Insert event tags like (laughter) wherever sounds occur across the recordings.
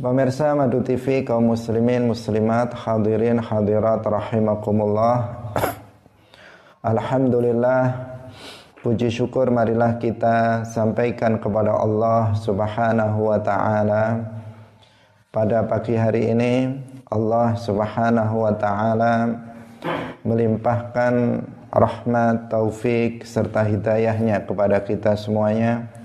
Pemirsa Madu TV kaum muslimin muslimat hadirin hadirat rahimakumullah. (clears throat) Alhamdulillah puji syukur marilah kita sampaikan kepada Allah Subhanahu wa taala. Pada pagi hari ini Allah Subhanahu wa taala melimpahkan rahmat, taufik serta hidayahnya kepada kita semuanya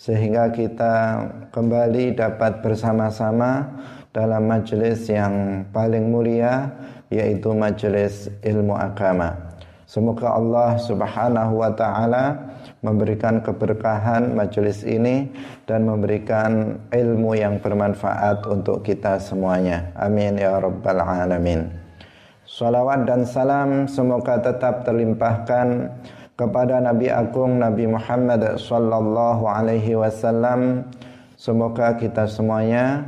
sehingga kita kembali dapat bersama-sama dalam majelis yang paling mulia yaitu majelis ilmu agama. Semoga Allah Subhanahu wa taala memberikan keberkahan majelis ini dan memberikan ilmu yang bermanfaat untuk kita semuanya. Amin ya rabbal alamin. Salawat dan salam semoga tetap terlimpahkan kepada Nabi Agung Nabi Muhammad sallallahu alaihi wasallam. Semoga kita semuanya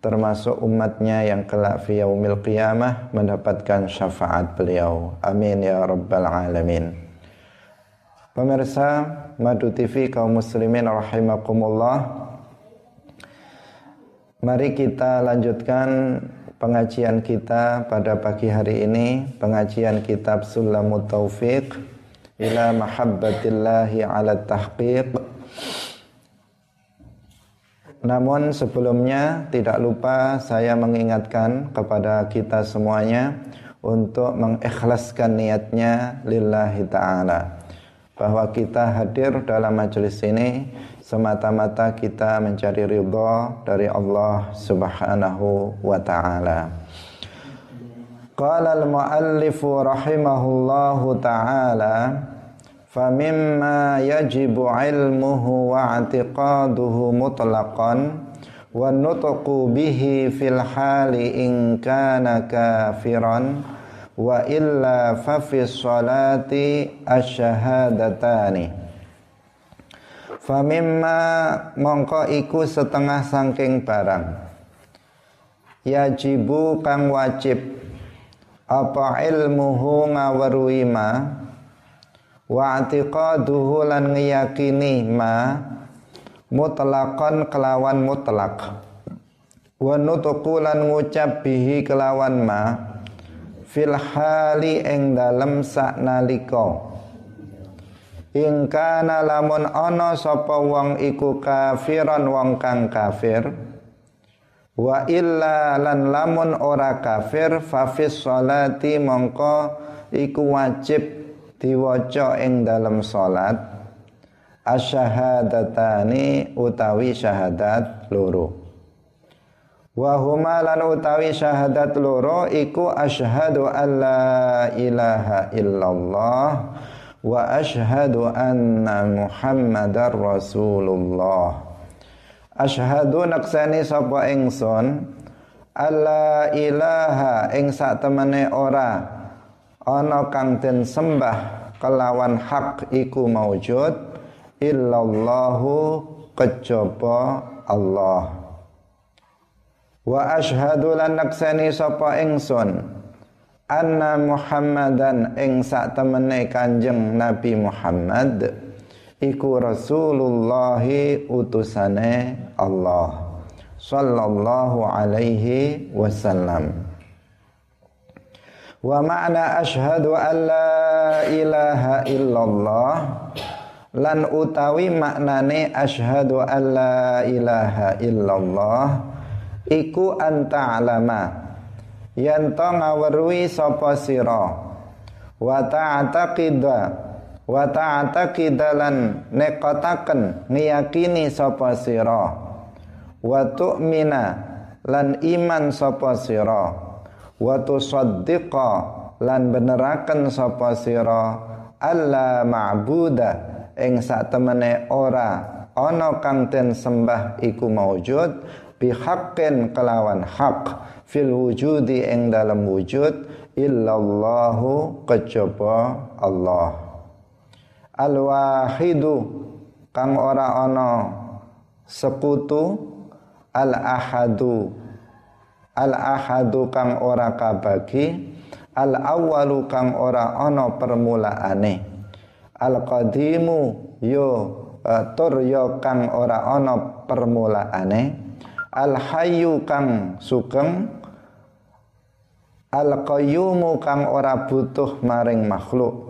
termasuk umatnya yang kelak fi yaumil qiyamah mendapatkan syafaat beliau. Amin ya rabbal alamin. Pemirsa Madu TV kaum muslimin rahimakumullah. Mari kita lanjutkan pengajian kita pada pagi hari ini pengajian kitab Sulamut Taufiq ila mahabbatillahi ala tahqiq namun sebelumnya tidak lupa saya mengingatkan kepada kita semuanya untuk mengikhlaskan niatnya lillahi ta'ala bahwa kita hadir dalam majelis ini semata-mata kita mencari ridha dari Allah Subhanahu wa taala. Qala al-muallif rahimahullahu ta'ala فمما يجب علمه واعتقاده مطلقا والنطق به في الحال إن كان كافرا وإلا ففي الصلاة الشهادتان Famimma mongko iku setengah sangking barang Yajibu kang wajib apa ilmuhu ngaweruhi ma? Wa i'tiqaduhu lan ngiyakini ma? Mutlaqan kelawan mutlak. Wa nutqu lan ngucap bihi kelawan ma? Fil hali ing dalem saknalika. Ing kana lamun ana sapa wong iku kafiran wong kang kafir wa illa lan lamun ora kafir fa fis salati mongko iku wajib diwaca ing dalam salat asyahadatani utawi syahadat loro. Wa huma lan utawi syahadat loro iku asyhadu alla ilaha illallah wa asyhadu anna muhammadar rasulullah asyhadu naksani sapa ingsun alla ilaha ing sak temene ora ana kang den sembah kelawan hak iku maujud illallahu kejaba Allah. Wa asyhadu lan naksani sapa ingsun anna Muhammadan ing sak temene Kanjeng Nabi Muhammad iku Rasulullah utusane Allah. Sallallahu alaihi wasallam. Wa ma'na asyhadu an la ilaha illallah lan utawi maknane asyhadu an la ilaha illallah iku anta alama yen to ngaweruhi sapa sira? Wa ta'taqida wa ta'taqida lan nekotaken ngiyakini sapa sira wa tu'mina lan iman sapa sira wa tusaddiqa lan beneraken sapa sira alla ma'buda ing sak temene ora ana kang den sembah iku maujud bihaqqin kelawan hak fil wujudi ing dalam wujud illallahu kejaba Allah al wahidu kang ora ana sekutu al ahadu al ahadu kang ora kabagi al awalu kang ora ana permulaane. Al qadimu yo uh, tur yo kang ora ana permulaane. Al hayyu kang sugeng al qayyumu kang ora butuh maring makhluk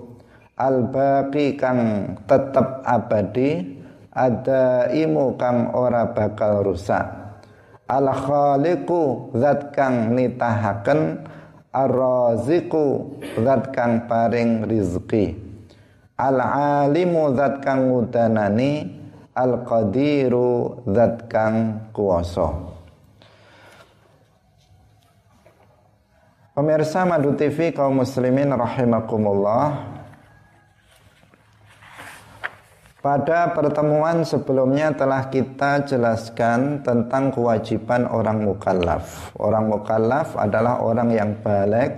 al baqi kang tetep abadi ada imu kang ora bakal rusak. Al khaliqu zat kang nitahaken. Ar-raziqu zat kang paring rizki. Al alimu zat kang ngudanani. Al qadiru zat kang kuwasa Pemirsa Madu TV kaum muslimin rahimakumullah Pada pertemuan sebelumnya telah kita jelaskan tentang kewajiban orang mukallaf. Orang mukallaf adalah orang yang balik,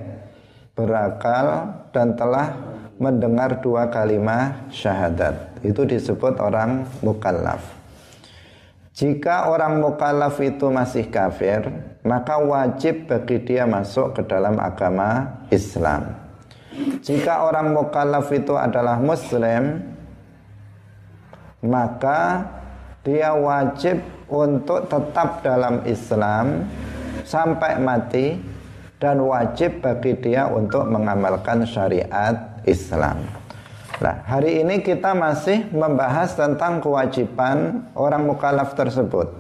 berakal dan telah mendengar dua kalimat syahadat. Itu disebut orang mukallaf. Jika orang mukallaf itu masih kafir, maka wajib bagi dia masuk ke dalam agama Islam. Jika orang mukallaf itu adalah muslim, maka dia wajib untuk tetap dalam Islam sampai mati dan wajib bagi dia untuk mengamalkan syariat Islam. Nah, hari ini kita masih membahas tentang kewajiban orang mukallaf tersebut.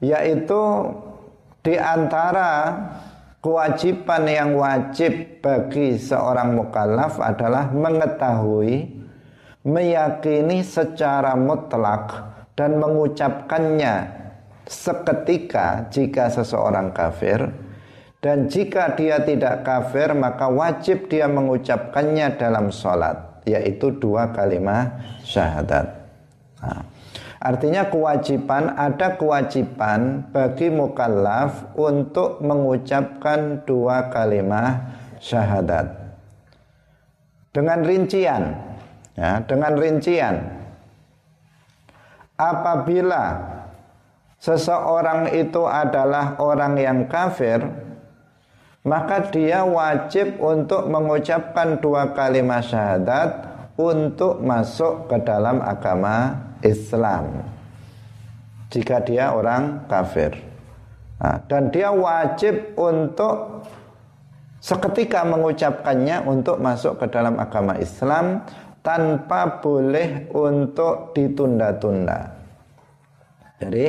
Yaitu di antara kewajiban yang wajib bagi seorang mukallaf adalah mengetahui meyakini secara mutlak dan mengucapkannya seketika jika seseorang kafir. Dan jika dia tidak kafir maka wajib dia mengucapkannya dalam sholat yaitu dua kalimat syahadat. Nah, artinya kewajiban ada kewajiban bagi mukallaf untuk mengucapkan dua kalimat syahadat. Dengan rincian ya, dengan rincian. Apabila seseorang itu adalah orang yang kafir maka dia wajib untuk mengucapkan dua kalimat syahadat untuk masuk ke dalam agama Islam. Jika dia orang kafir. Nah, dan dia wajib untuk seketika mengucapkannya untuk masuk ke dalam agama Islam tanpa boleh untuk ditunda-tunda. Jadi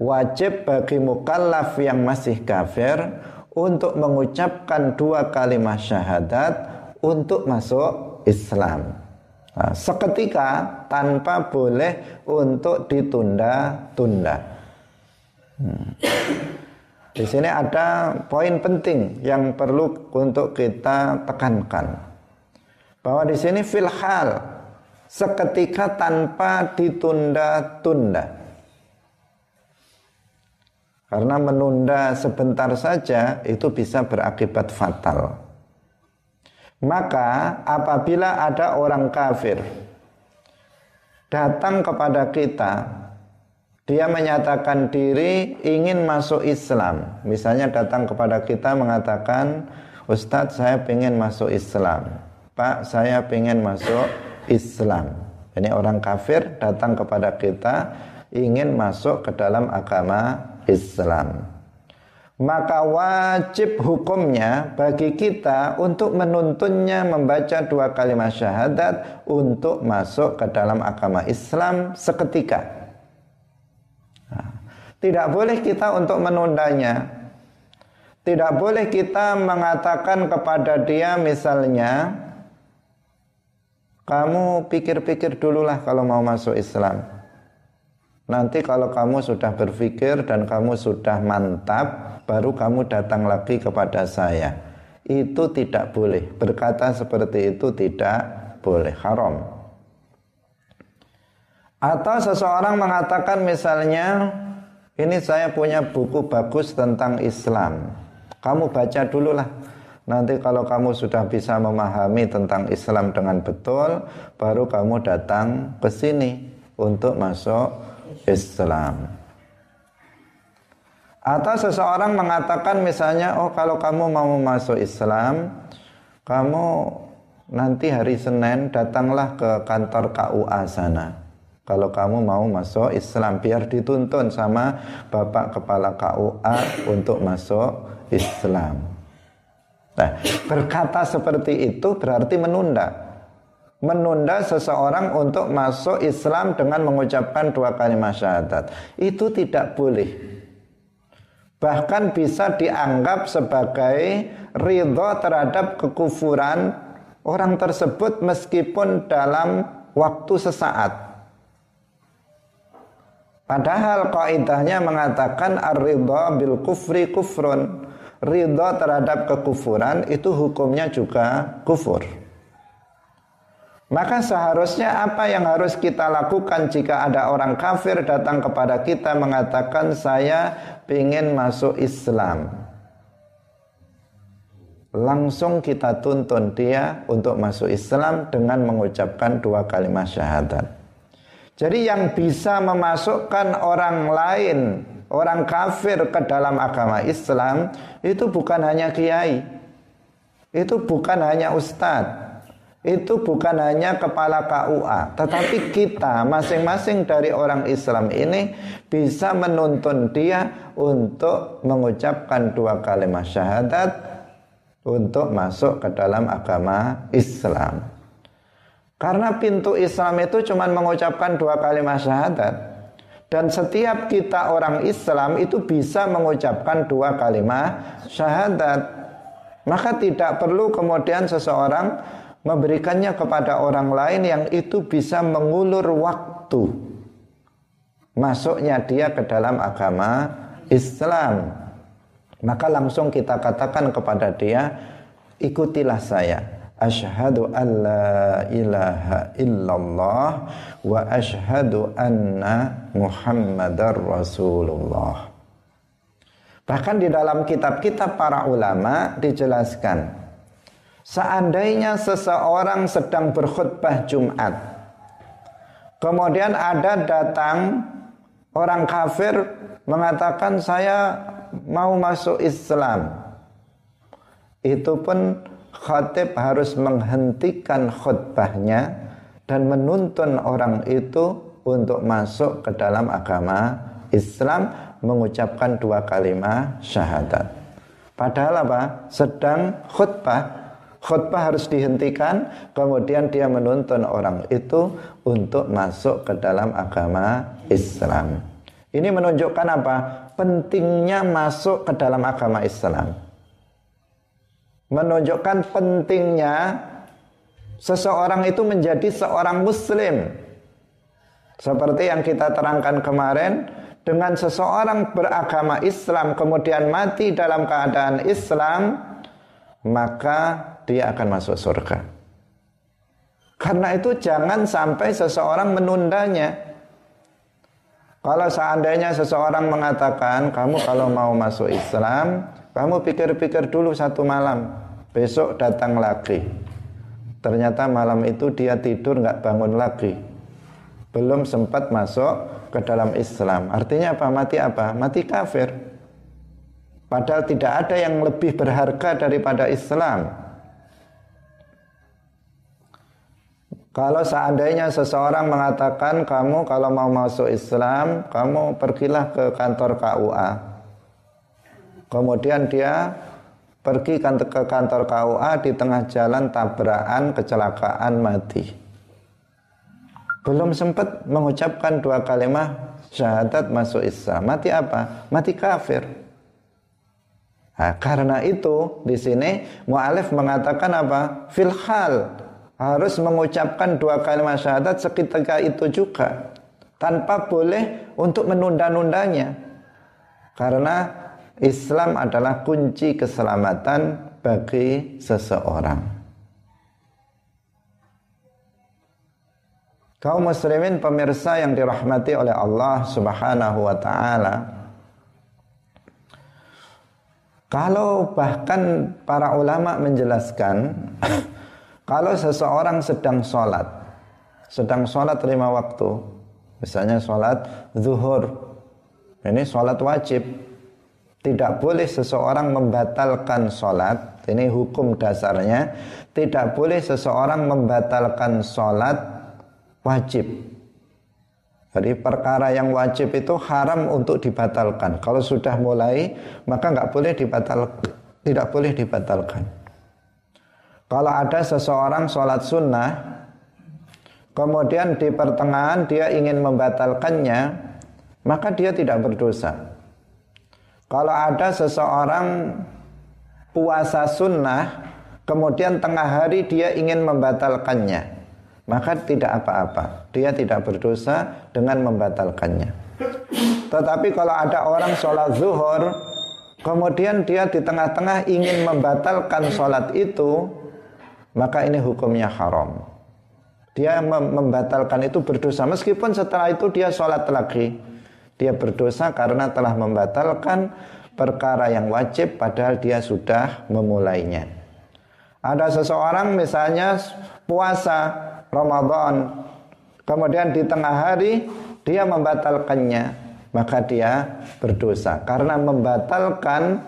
wajib bagi mukallaf yang masih kafir untuk mengucapkan dua kalimat syahadat untuk masuk Islam. Nah, seketika tanpa boleh untuk ditunda-tunda. Hmm. Di sini ada poin penting yang perlu untuk kita tekankan bahwa di sini filhal seketika tanpa ditunda-tunda. Karena menunda sebentar saja itu bisa berakibat fatal. Maka apabila ada orang kafir datang kepada kita, dia menyatakan diri ingin masuk Islam. Misalnya datang kepada kita mengatakan, Ustadz saya ingin masuk Islam. Pak saya ingin masuk Islam ini orang kafir datang kepada kita ingin masuk ke dalam agama Islam maka wajib hukumnya bagi kita untuk menuntunnya membaca dua kalimat syahadat untuk masuk ke dalam agama Islam seketika. Nah, tidak boleh kita untuk menundanya. Tidak boleh kita mengatakan kepada dia misalnya kamu pikir-pikir dululah kalau mau masuk Islam. Nanti kalau kamu sudah berpikir dan kamu sudah mantap, baru kamu datang lagi kepada saya. Itu tidak boleh. Berkata seperti itu tidak boleh. Haram. Atau seseorang mengatakan misalnya, ini saya punya buku bagus tentang Islam. Kamu baca dululah Nanti kalau kamu sudah bisa memahami tentang Islam dengan betul, baru kamu datang ke sini untuk masuk Islam. Atau seseorang mengatakan misalnya, oh kalau kamu mau masuk Islam, kamu nanti hari Senin datanglah ke kantor KUA sana. kalau kamu mau masuk Islam biar dituntun sama Bapak Kepala KUA untuk masuk Islam. Nah, berkata seperti itu berarti menunda. Menunda seseorang untuk masuk Islam dengan mengucapkan dua kalimat syahadat. Itu tidak boleh. Bahkan bisa dianggap sebagai ridho terhadap kekufuran orang tersebut meskipun dalam waktu sesaat. Padahal kaidahnya mengatakan ar-ridha bil kufri kufrun. Ridha terhadap kekufuran itu hukumnya juga kufur. Maka seharusnya apa yang harus kita lakukan jika ada orang kafir datang kepada kita mengatakan saya ingin masuk Islam. Langsung kita tuntun dia untuk masuk Islam dengan mengucapkan dua kalimat syahadat. Jadi yang bisa memasukkan orang lain, orang kafir ke dalam agama Islam itu bukan hanya kiai. Itu bukan hanya ustadz. Itu bukan hanya kepala KUA, tetapi kita masing-masing dari orang Islam ini bisa menuntun dia untuk mengucapkan dua kalimat syahadat untuk masuk ke dalam agama Islam. Karena pintu Islam itu cuma mengucapkan dua kalimat syahadat. Dan setiap kita orang Islam itu bisa mengucapkan dua kalimat syahadat. Maka tidak perlu kemudian seseorang memberikannya kepada orang lain yang itu bisa mengulur waktu masuknya dia ke dalam agama Islam. Maka langsung kita katakan kepada dia, ikutilah saya Ashhadu an la ilaha illallah wa ashhadu anna Muhammadar Rasulullah. Bahkan di dalam kitab-kitab para ulama dijelaskan seandainya seseorang sedang berkhutbah Jumat kemudian ada datang orang kafir mengatakan saya mau masuk Islam itu pun khatib harus menghentikan khutbahnya dan menuntun orang itu untuk masuk ke dalam agama Islam mengucapkan dua kalimat syahadat. Padahal apa? Sedang khutbah. Khutbah harus dihentikan, kemudian dia menuntun orang itu untuk masuk ke dalam agama Islam. Ini menunjukkan apa? Pentingnya masuk ke dalam agama Islam menunjukkan pentingnya seseorang itu menjadi seorang muslim. Seperti yang kita terangkan kemarin, dengan seseorang beragama Islam kemudian mati dalam keadaan Islam, maka dia akan masuk surga. Karena itu jangan sampai seseorang menundanya. Kalau seandainya seseorang mengatakan, kamu kalau mau masuk Islam, kamu pikir-pikir dulu satu malam. Besok datang lagi. Ternyata malam itu dia tidur nggak bangun lagi. Belum sempat masuk ke dalam Islam. Artinya apa? Mati apa? Mati kafir. Padahal tidak ada yang lebih berharga daripada Islam. Kalau seandainya seseorang mengatakan kamu kalau mau masuk Islam, kamu pergilah ke kantor KUA. Kemudian dia pergi ke kantor KUA di tengah jalan tabrakan kecelakaan mati. Belum sempat mengucapkan dua kalimat syahadat masuk Islam. Mati apa? Mati kafir. Nah, karena itu di sini mualif mengatakan apa? Filhal harus mengucapkan dua kalimat syahadat seketika itu juga tanpa boleh untuk menunda-nundanya. Karena Islam adalah kunci keselamatan bagi seseorang. Kaum muslimin pemirsa yang dirahmati oleh Allah Subhanahu wa taala. Kalau bahkan para ulama menjelaskan (laughs) kalau seseorang sedang sholat, sedang sholat lima waktu, misalnya sholat zuhur, ini sholat wajib, tidak boleh seseorang membatalkan sholat Ini hukum dasarnya Tidak boleh seseorang membatalkan sholat wajib Jadi perkara yang wajib itu haram untuk dibatalkan. Kalau sudah mulai, maka nggak boleh dibatal, tidak boleh dibatalkan. Kalau ada seseorang sholat sunnah, kemudian di pertengahan dia ingin membatalkannya, maka dia tidak berdosa. Kalau ada seseorang puasa sunnah, kemudian tengah hari dia ingin membatalkannya, maka tidak apa-apa. Dia tidak berdosa dengan membatalkannya. Tetapi kalau ada orang sholat zuhur, kemudian dia di tengah-tengah ingin membatalkan sholat itu, maka ini hukumnya haram. Dia membatalkan itu berdosa, meskipun setelah itu dia sholat lagi. Dia berdosa karena telah membatalkan perkara yang wajib padahal dia sudah memulainya. Ada seseorang misalnya puasa Ramadan. Kemudian di tengah hari dia membatalkannya, maka dia berdosa karena membatalkan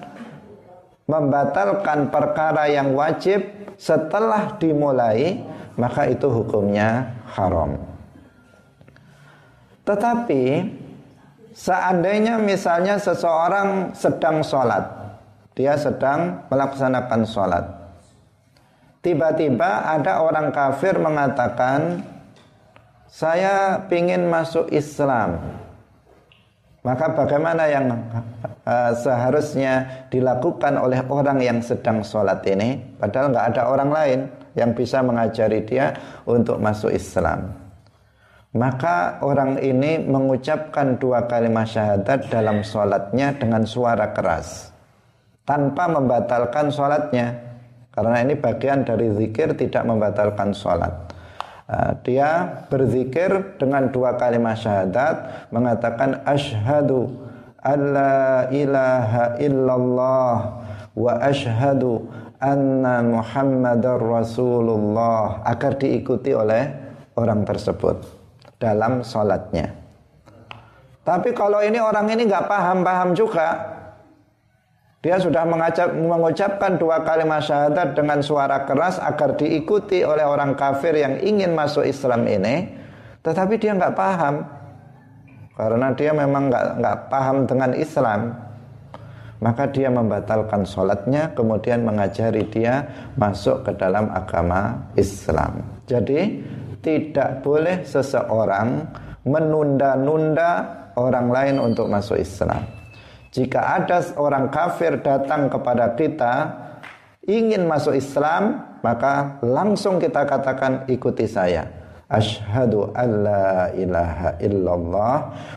membatalkan perkara yang wajib setelah dimulai, maka itu hukumnya haram. Tetapi seandainya misalnya seseorang sedang sholat, dia sedang melaksanakan sholat, Tiba-tiba ada orang kafir mengatakan, saya ingin masuk Islam. Maka bagaimana yang uh, seharusnya dilakukan oleh orang yang sedang sholat ini? Padahal nggak ada orang lain yang bisa mengajari dia untuk masuk Islam. Maka orang ini mengucapkan dua kalimat syahadat dalam sholatnya dengan suara keras. Tanpa membatalkan sholatnya. Karena ini bagian dari zikir tidak membatalkan sholat. Uh, dia berzikir dengan dua kalimat syahadat mengatakan asyhadu alla ilaha illallah wa asyhadu anna muhammadar rasulullah agar diikuti oleh orang tersebut dalam sholatnya. Tapi kalau ini orang ini nggak paham-paham juga, dia sudah mengajak, mengucapkan dua kalimat syahadat dengan suara keras agar diikuti oleh orang kafir yang ingin masuk Islam ini, tetapi dia nggak paham karena dia memang nggak nggak paham dengan Islam. Maka dia membatalkan sholatnya, kemudian mengajari dia masuk ke dalam agama Islam. Jadi tidak boleh seseorang menunda-nunda orang lain untuk masuk Islam. Jika ada orang kafir datang kepada kita ingin masuk Islam, maka langsung kita katakan ikuti saya. Ashhadu alla ilaha illallah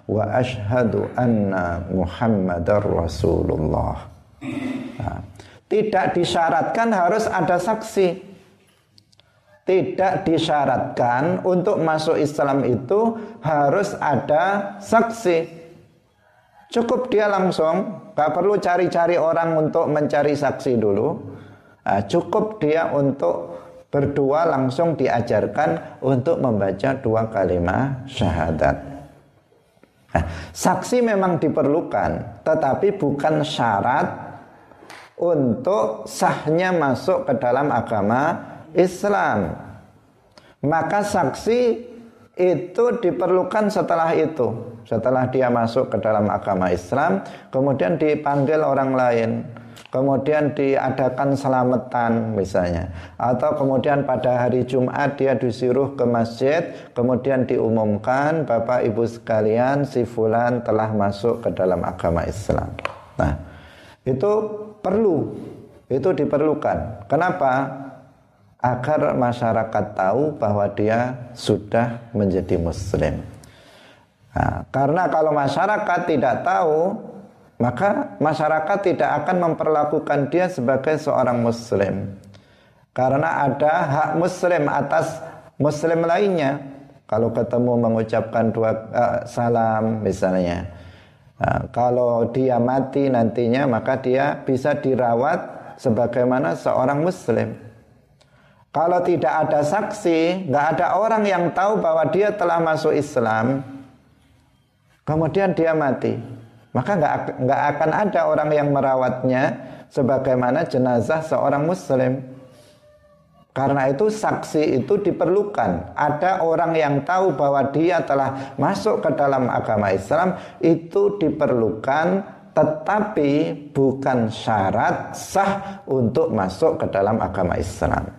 wa ashhadu anna Muhammadar Rasulullah. Nah, tidak disyaratkan harus ada saksi. Tidak disyaratkan untuk masuk Islam itu harus ada saksi. Cukup dia langsung, gak perlu cari-cari orang untuk mencari saksi dulu. Nah, cukup dia untuk berdua langsung diajarkan untuk membaca dua kalimat syahadat. Nah, saksi memang diperlukan, tetapi bukan syarat untuk sahnya masuk ke dalam agama Islam. Maka saksi itu diperlukan setelah itu setelah dia masuk ke dalam agama Islam, kemudian dipanggil orang lain, kemudian diadakan selamatan misalnya, atau kemudian pada hari Jumat dia disuruh ke masjid, kemudian diumumkan Bapak Ibu sekalian si fulan telah masuk ke dalam agama Islam. Nah, itu perlu, itu diperlukan. Kenapa? Agar masyarakat tahu bahwa dia sudah menjadi muslim. Nah, karena kalau masyarakat tidak tahu, maka masyarakat tidak akan memperlakukan dia sebagai seorang muslim. Karena ada hak muslim atas muslim lainnya. Kalau ketemu mengucapkan dua uh, salam misalnya. Nah, kalau dia mati nantinya maka dia bisa dirawat sebagaimana seorang muslim. Kalau tidak ada saksi, nggak ada orang yang tahu bahwa dia telah masuk Islam, kemudian dia mati, maka nggak nggak akan ada orang yang merawatnya sebagaimana jenazah seorang muslim. Karena itu saksi itu diperlukan. Ada orang yang tahu bahwa dia telah masuk ke dalam agama Islam itu diperlukan tetapi bukan syarat sah untuk masuk ke dalam agama Islam.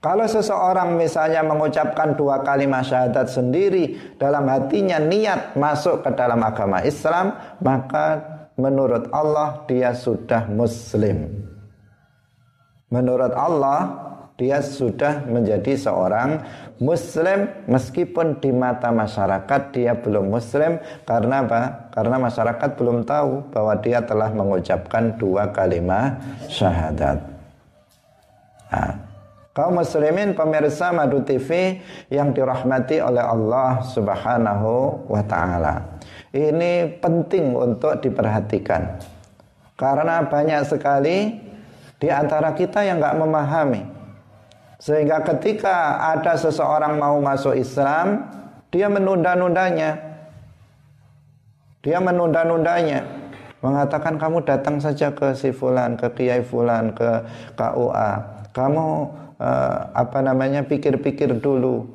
Kalau seseorang misalnya mengucapkan dua kalimat syahadat sendiri dalam hatinya niat masuk ke dalam agama Islam, maka menurut Allah dia sudah muslim. Menurut Allah dia sudah menjadi seorang muslim meskipun di mata masyarakat dia belum muslim karena apa? Karena masyarakat belum tahu bahwa dia telah mengucapkan dua kalimat syahadat. Nah, Kaum muslimin pemirsa Madu TV yang dirahmati oleh Allah Subhanahu wa taala. Ini penting untuk diperhatikan. Karena banyak sekali di antara kita yang nggak memahami. Sehingga ketika ada seseorang mau masuk Islam, dia menunda-nundanya. Dia menunda-nundanya. Mengatakan kamu datang saja ke si fulan, ke kiai fulan, ke KUA. Kamu uh, apa namanya pikir-pikir dulu.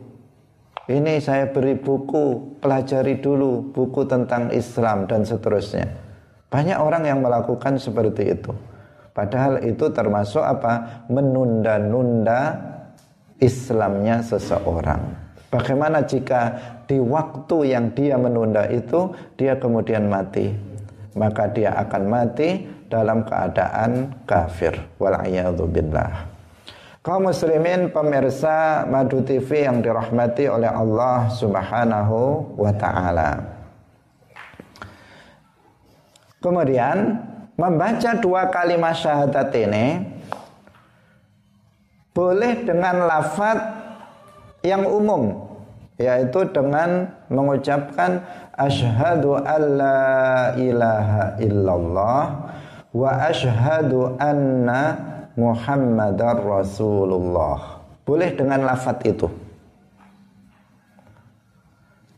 Ini saya beri buku, pelajari dulu buku tentang Islam dan seterusnya. Banyak orang yang melakukan seperti itu. Padahal itu termasuk apa? Menunda-nunda Islamnya seseorang. Bagaimana jika di waktu yang dia menunda itu dia kemudian mati? Maka dia akan mati dalam keadaan kafir. Wal'iyadzubillah. Kaum muslimin pemirsa Madu TV yang dirahmati oleh Allah Subhanahu wa taala. Kemudian membaca dua kalimat syahadat ini boleh dengan lafaz yang umum yaitu dengan mengucapkan asyhadu alla ilaha illallah wa asyhadu anna Muhammadar Rasulullah. Boleh dengan lafat itu.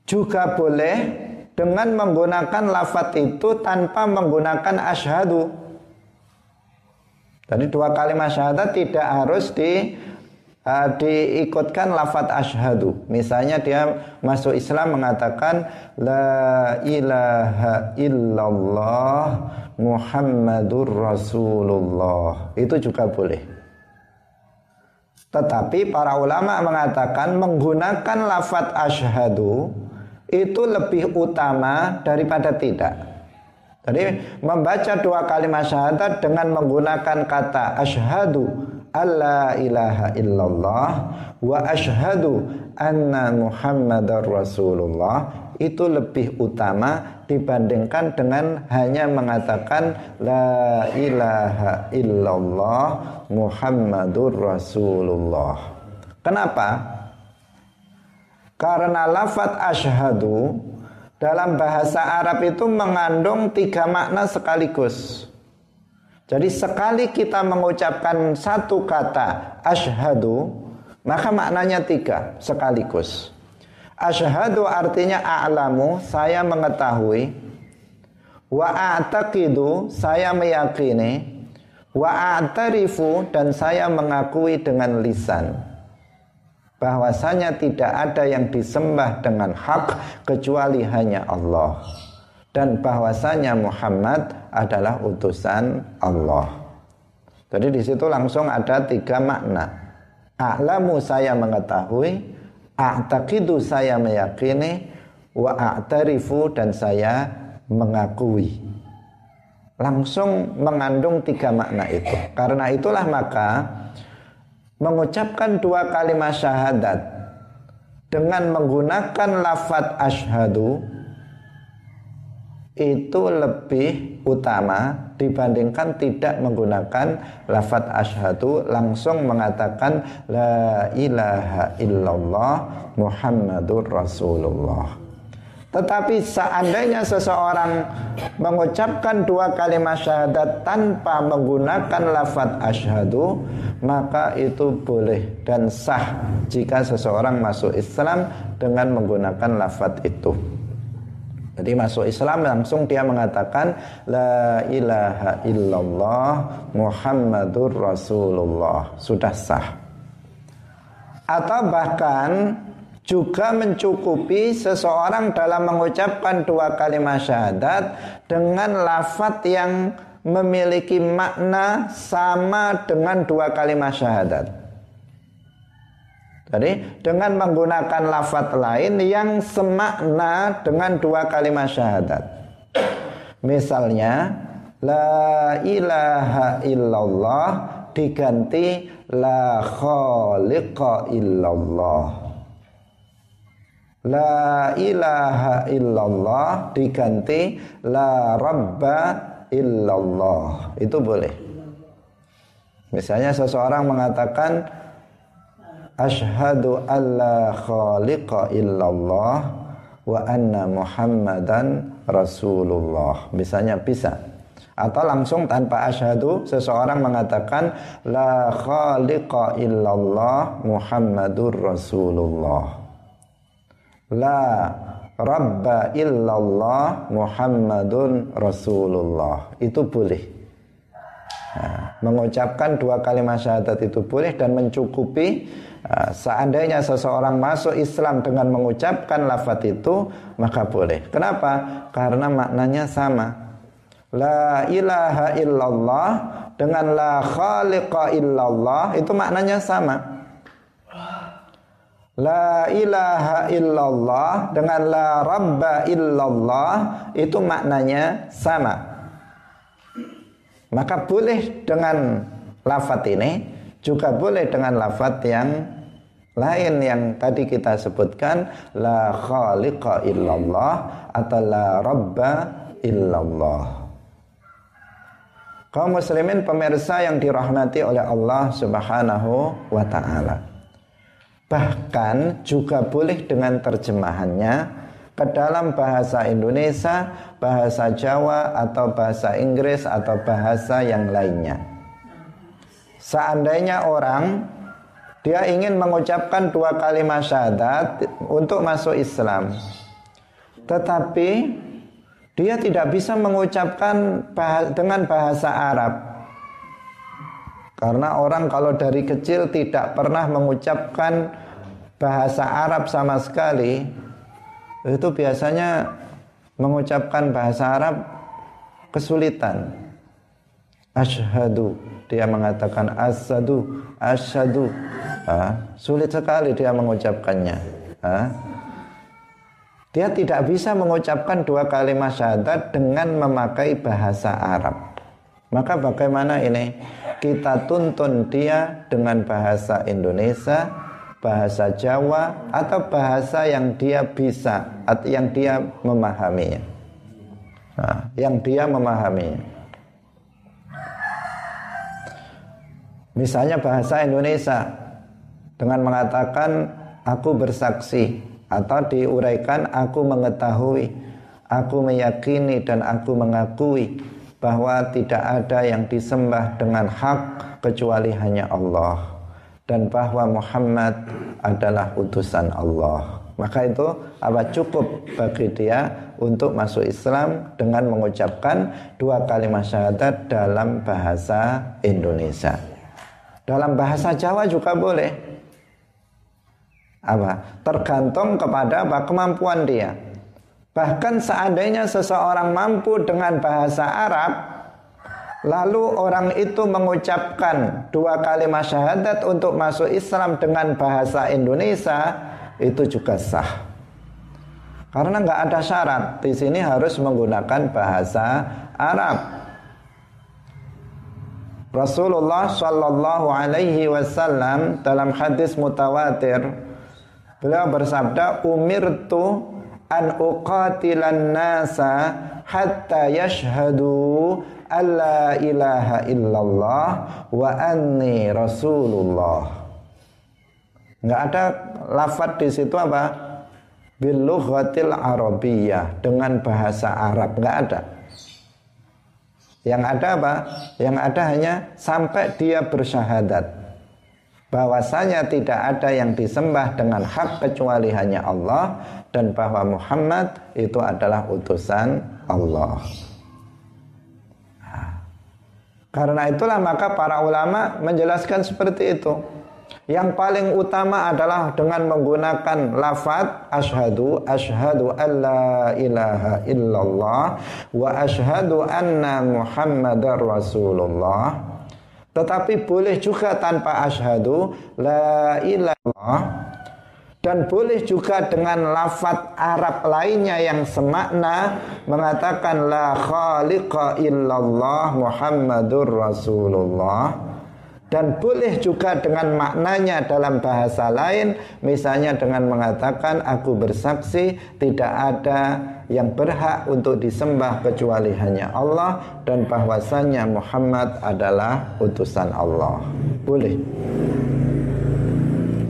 Juga boleh dengan menggunakan lafat itu tanpa menggunakan asyhadu. Jadi dua kalimat syahadat tidak harus di diikutkan lafat asyhadu. Misalnya dia masuk Islam mengatakan la ilaha illallah Muhammadur Rasulullah. Itu juga boleh. Tetapi para ulama mengatakan menggunakan lafat asyhadu itu lebih utama daripada tidak. Jadi membaca dua kalimat syahadat dengan menggunakan kata asyhadu alla ilaha illallah wa asyhadu anna muhammadar rasulullah itu lebih utama dibandingkan dengan hanya mengatakan la ilaha illallah Muhammadur Rasulullah. Kenapa? Karena lafat asyhadu dalam bahasa Arab itu mengandung tiga makna sekaligus. Jadi sekali kita mengucapkan satu kata asyhadu, maka maknanya tiga sekaligus. Asyhadu artinya a'lamu, saya mengetahui. Wa a'taqidu, saya meyakini. Wa a'tarifu dan saya mengakui dengan lisan bahwasanya tidak ada yang disembah dengan hak kecuali hanya Allah dan bahwasanya Muhammad adalah utusan Allah. Jadi di situ langsung ada tiga makna. A'lamu saya mengetahui, A'taqidu saya meyakini wa a'tarifu dan saya mengakui. Langsung mengandung tiga makna itu. Karena itulah maka mengucapkan dua kalimat syahadat dengan menggunakan lafat asyhadu itu lebih utama dibandingkan tidak menggunakan lafat asyhadu langsung mengatakan la ilaha illallah Muhammadur Rasulullah. Tetapi seandainya seseorang mengucapkan dua kalimat syahadat tanpa menggunakan lafat asyhadu, maka itu boleh dan sah jika seseorang masuk Islam dengan menggunakan lafat itu. Jadi masuk Islam langsung dia mengatakan la ilaha illallah Muhammadur Rasulullah. Sudah sah. Atau bahkan juga mencukupi seseorang dalam mengucapkan dua kalimat syahadat dengan lafat yang memiliki makna sama dengan dua kalimat syahadat. Jadi dengan menggunakan lafat lain yang semakna dengan dua kalimat syahadat. Misalnya la ilaha illallah diganti la khaliqa illallah. La ilaha illallah diganti la rabba illallah. Itu boleh. Misalnya seseorang mengatakan Ashhadu alla khaliqa illallah wa anna muhammadan rasulullah. Misalnya bisa. Atau langsung tanpa asyhadu seseorang mengatakan la khaliqa illallah muhammadur rasulullah. La rabba illallah muhammadun rasulullah. Itu boleh. Nah, mengucapkan dua kalimat syahadat itu boleh dan mencukupi Ah, seandainya seseorang masuk Islam dengan mengucapkan lafaz itu maka boleh. Kenapa? Karena maknanya sama. La ilaha illallah dengan la khaliqa illallah itu maknanya sama. La ilaha illallah dengan la rabba illallah itu maknanya sama. Maka boleh dengan lafaz ini juga boleh dengan lafaz yang lain yang tadi kita sebutkan la khaliqa illallah atau la rabba illallah. Kaum muslimin pemirsa yang dirahmati oleh Allah Subhanahu wa taala. Bahkan juga boleh dengan terjemahannya ke dalam bahasa Indonesia, bahasa Jawa atau bahasa Inggris atau bahasa yang lainnya. Seandainya orang dia ingin mengucapkan dua kalimat syahadat untuk masuk Islam. Tetapi dia tidak bisa mengucapkan dengan bahasa Arab. Karena orang kalau dari kecil tidak pernah mengucapkan bahasa Arab sama sekali, itu biasanya mengucapkan bahasa Arab kesulitan. Ashadu dia mengatakan asadu asyadu ah, sulit sekali dia mengucapkannya. Ah. dia tidak bisa mengucapkan dua kalimat syahadat dengan memakai bahasa Arab. Maka bagaimana ini? Kita tuntun dia dengan bahasa Indonesia bahasa Jawa atau bahasa yang dia bisa atau yang dia memahaminya. Nah, yang dia memahaminya Misalnya bahasa Indonesia dengan mengatakan aku bersaksi atau diuraikan aku mengetahui, aku meyakini dan aku mengakui bahwa tidak ada yang disembah dengan hak kecuali hanya Allah dan bahwa Muhammad adalah utusan Allah. Maka itu apa cukup bagi dia untuk masuk Islam dengan mengucapkan dua kalimat syahadat dalam bahasa Indonesia. Dalam bahasa Jawa juga boleh. Apa? Tergantung kepada apa kemampuan dia. Bahkan seandainya seseorang mampu dengan bahasa Arab, lalu orang itu mengucapkan dua kalimat syahadat untuk masuk Islam dengan bahasa Indonesia, itu juga sah. Karena nggak ada syarat di sini harus menggunakan bahasa Arab. Rasulullah Shallallahu Alaihi Wasallam dalam hadis mutawatir beliau bersabda umirtu an uqatilan nasa hatta yashhadu alla ilaha illallah wa anni rasulullah. Nggak ada lafad di situ apa? Bil lughatil arabiyyah dengan bahasa Arab nggak ada yang ada apa? Yang ada hanya sampai dia bersyahadat. bahwasanya tidak ada yang disembah dengan hak kecuali hanya Allah dan bahwa Muhammad itu adalah utusan Allah. Nah, karena itulah maka para ulama menjelaskan seperti itu. Yang paling utama adalah dengan menggunakan lafaz asyhadu asyhadu alla ilaha illallah wa asyhadu anna muhammadar rasulullah. Tetapi boleh juga tanpa asyhadu la ilaha dan boleh juga dengan lafaz Arab lainnya yang semakna mengatakan la khaliqa illallah Muhammadur Rasulullah dan boleh juga dengan maknanya dalam bahasa lain misalnya dengan mengatakan aku bersaksi tidak ada yang berhak untuk disembah kecuali hanya Allah dan bahwasanya Muhammad adalah utusan Allah. Boleh.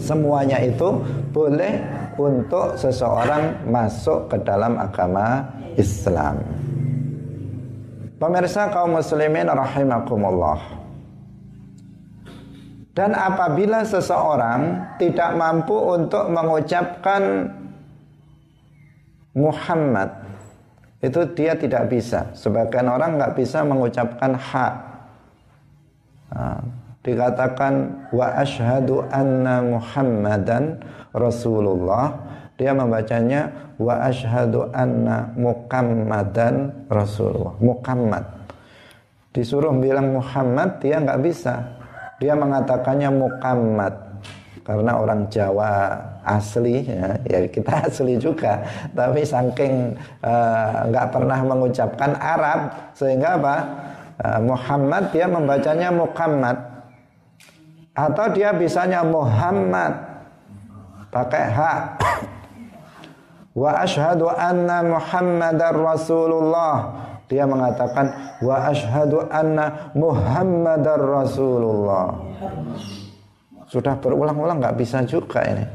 Semuanya itu boleh untuk seseorang masuk ke dalam agama Islam. Pemirsa kaum muslimin rahimakumullah dan apabila seseorang tidak mampu untuk mengucapkan Muhammad itu dia tidak bisa. Sebagian orang nggak bisa mengucapkan. Nah, dikatakan wa ashadu anna Muhammadan Rasulullah. Dia membacanya wa ashadu anna Muhammadan Rasulullah. Muhammad. Disuruh bilang Muhammad dia nggak bisa dia mengatakannya Muhammad karena orang Jawa asli ya, ya kita (laughs) asli juga. Tapi saking eh, nggak uh, pernah mengucapkan Arab sehingga apa? Uh, Muhammad dia membacanya Muhammad atau dia bisanya Muhammad pakai hak (coughs) wa ashhadu anna Muhammadar Rasulullah dia mengatakan wa asyhadu anna Muhammadar Rasulullah. Sudah berulang-ulang nggak bisa juga ini.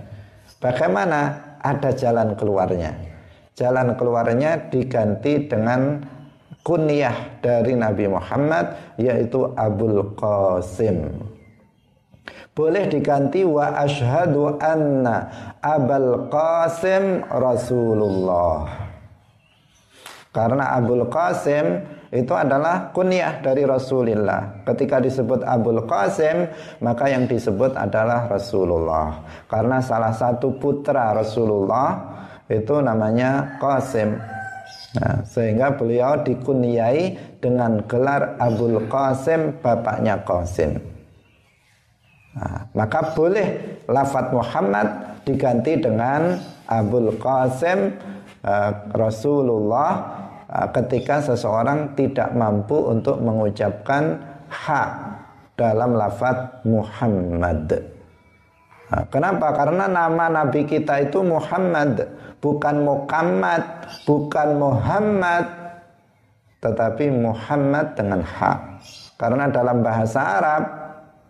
Bagaimana? Ada jalan keluarnya. Jalan keluarnya diganti dengan kunyah dari Nabi Muhammad yaitu Abul Qasim. Boleh diganti wa asyhadu anna Abul Qasim Rasulullah. Karena Abul Qasim itu adalah kunyah dari Rasulullah. Ketika disebut Abul Qasim, maka yang disebut adalah Rasulullah. Karena salah satu putra Rasulullah itu namanya Qasim. Nah, sehingga beliau dikunyai dengan gelar Abul Qasim, bapaknya Qasim. Nah, maka boleh lafat Muhammad diganti dengan Abul Qasim uh, Rasulullah Ah, ketika seseorang tidak mampu untuk mengucapkan hak dalam lafaz Muhammad. Ah, kenapa? Karena nama Nabi kita itu Muhammad, bukan Muhammad, bukan Muhammad, tetapi Muhammad dengan hak. Karena dalam bahasa Arab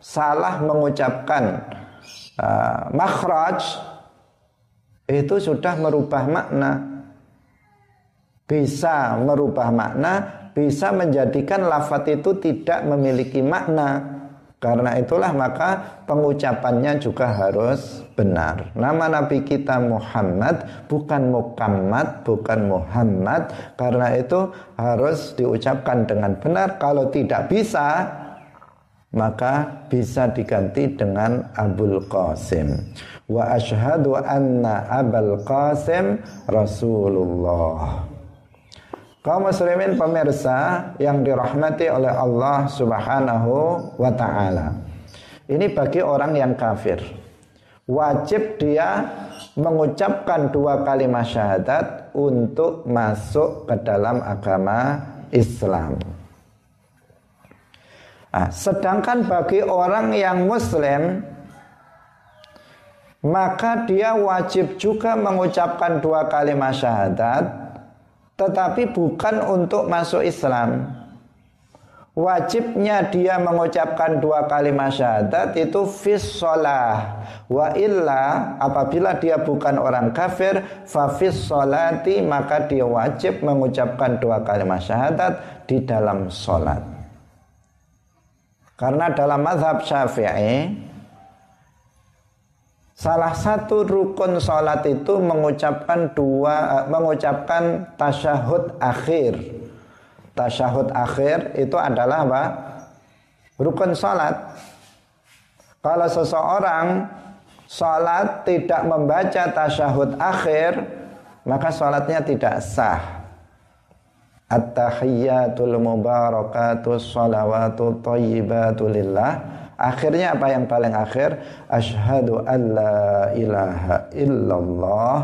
salah mengucapkan uh, makhraj itu sudah merubah makna bisa merubah makna, bisa menjadikan lafat itu tidak memiliki makna. Karena itulah maka pengucapannya juga harus benar. Nama Nabi kita Muhammad bukan Muhammad, bukan Muhammad. Karena itu harus diucapkan dengan benar. Kalau tidak bisa, maka bisa diganti dengan Abul Qasim. Wa ashhadu anna Abul Qasim Rasulullah. Kaum muslimin pemirsa yang dirahmati oleh Allah Subhanahu wa taala. Ini bagi orang yang kafir. Wajib dia mengucapkan dua kalimat syahadat untuk masuk ke dalam agama Islam. Nah, sedangkan bagi orang yang muslim maka dia wajib juga mengucapkan dua kalimat syahadat tetapi bukan untuk masuk Islam. Wajibnya dia mengucapkan dua kalimat syahadat itu fis sholah wa illa apabila dia bukan orang kafir fa fis sholati maka dia wajib mengucapkan dua kalimat syahadat di dalam sholat. Karena dalam mazhab syafi'i Salah satu rukun sholat itu mengucapkan dua, uh, mengucapkan tasyahud akhir. Tasyahud akhir itu adalah apa? Rukun sholat. Kalau seseorang sholat tidak membaca tasyahud akhir, maka sholatnya tidak sah. At-tahiyyatul mubarakatus salawatu tayyibatu Akhirnya apa yang paling akhir? Ashhadu an la ilaha illallah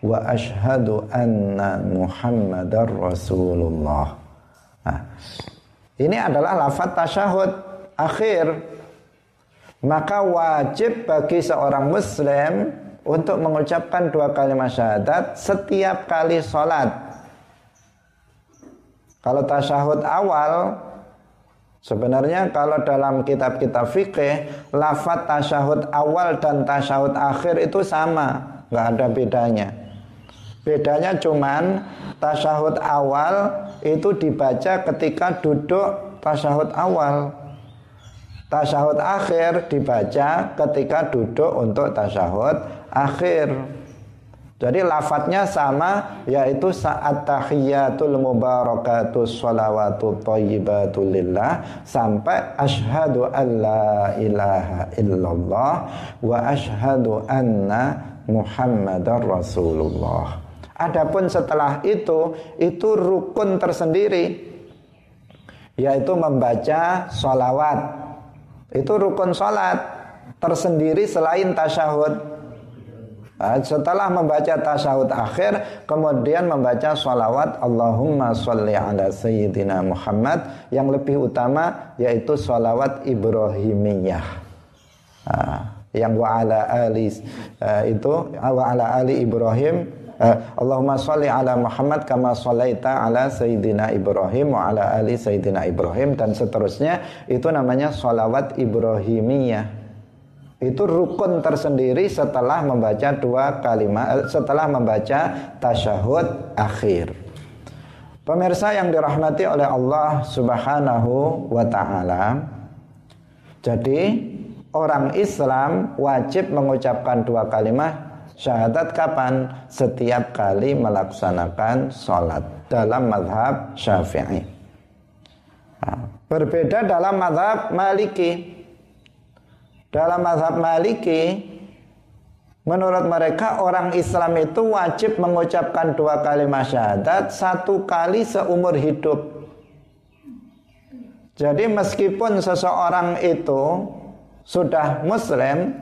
wa ashhadu anna Muhammadar Rasulullah. Nah, ini adalah lafaz tasyahud akhir. Maka wajib bagi seorang muslim untuk mengucapkan dua kalimat syahadat setiap kali sholat. Kalau tasyahud awal Sebenarnya kalau dalam kitab-kitab fikih lafaz tasyahud awal dan tasyahud akhir itu sama, nggak ada bedanya. Bedanya cuman tasyahud awal itu dibaca ketika duduk tasyahud awal. Tasyahud akhir dibaca ketika duduk untuk tasyahud akhir. Jadi lafadznya sama yaitu saat tahiyatul mubarakatus salawatu thayyibatu lillah sampai asyhadu alla ilaha illallah wa asyhadu anna muhammadar rasulullah. Adapun setelah itu itu rukun tersendiri yaitu membaca salawat. Itu rukun salat tersendiri selain tasyahud. Nah, setelah membaca tasawuf akhir kemudian membaca salawat Allahumma sholli ala sayyidina Muhammad yang lebih utama yaitu salawat Ibrahimiyah. Nah, yang wa ala ali uh, itu wa ala ali Ibrahim Allahumma sholli ala Muhammad kama sholaita ala sayyidina Ibrahim wa ala ali sayyidina Ibrahim dan seterusnya itu namanya salawat Ibrahimiyah itu rukun tersendiri setelah membaca dua kalimat eh, setelah membaca tasyahud akhir. Pemirsa yang dirahmati oleh Allah Subhanahu wa taala. Jadi orang Islam wajib mengucapkan dua kalimat syahadat kapan? Setiap kali melaksanakan sholat dalam madhab syafi'i. Nah, berbeda dalam madhab maliki. Dalam mazhab Maliki Menurut mereka orang Islam itu wajib mengucapkan dua kalimat syahadat satu kali seumur hidup. Jadi meskipun seseorang itu sudah muslim,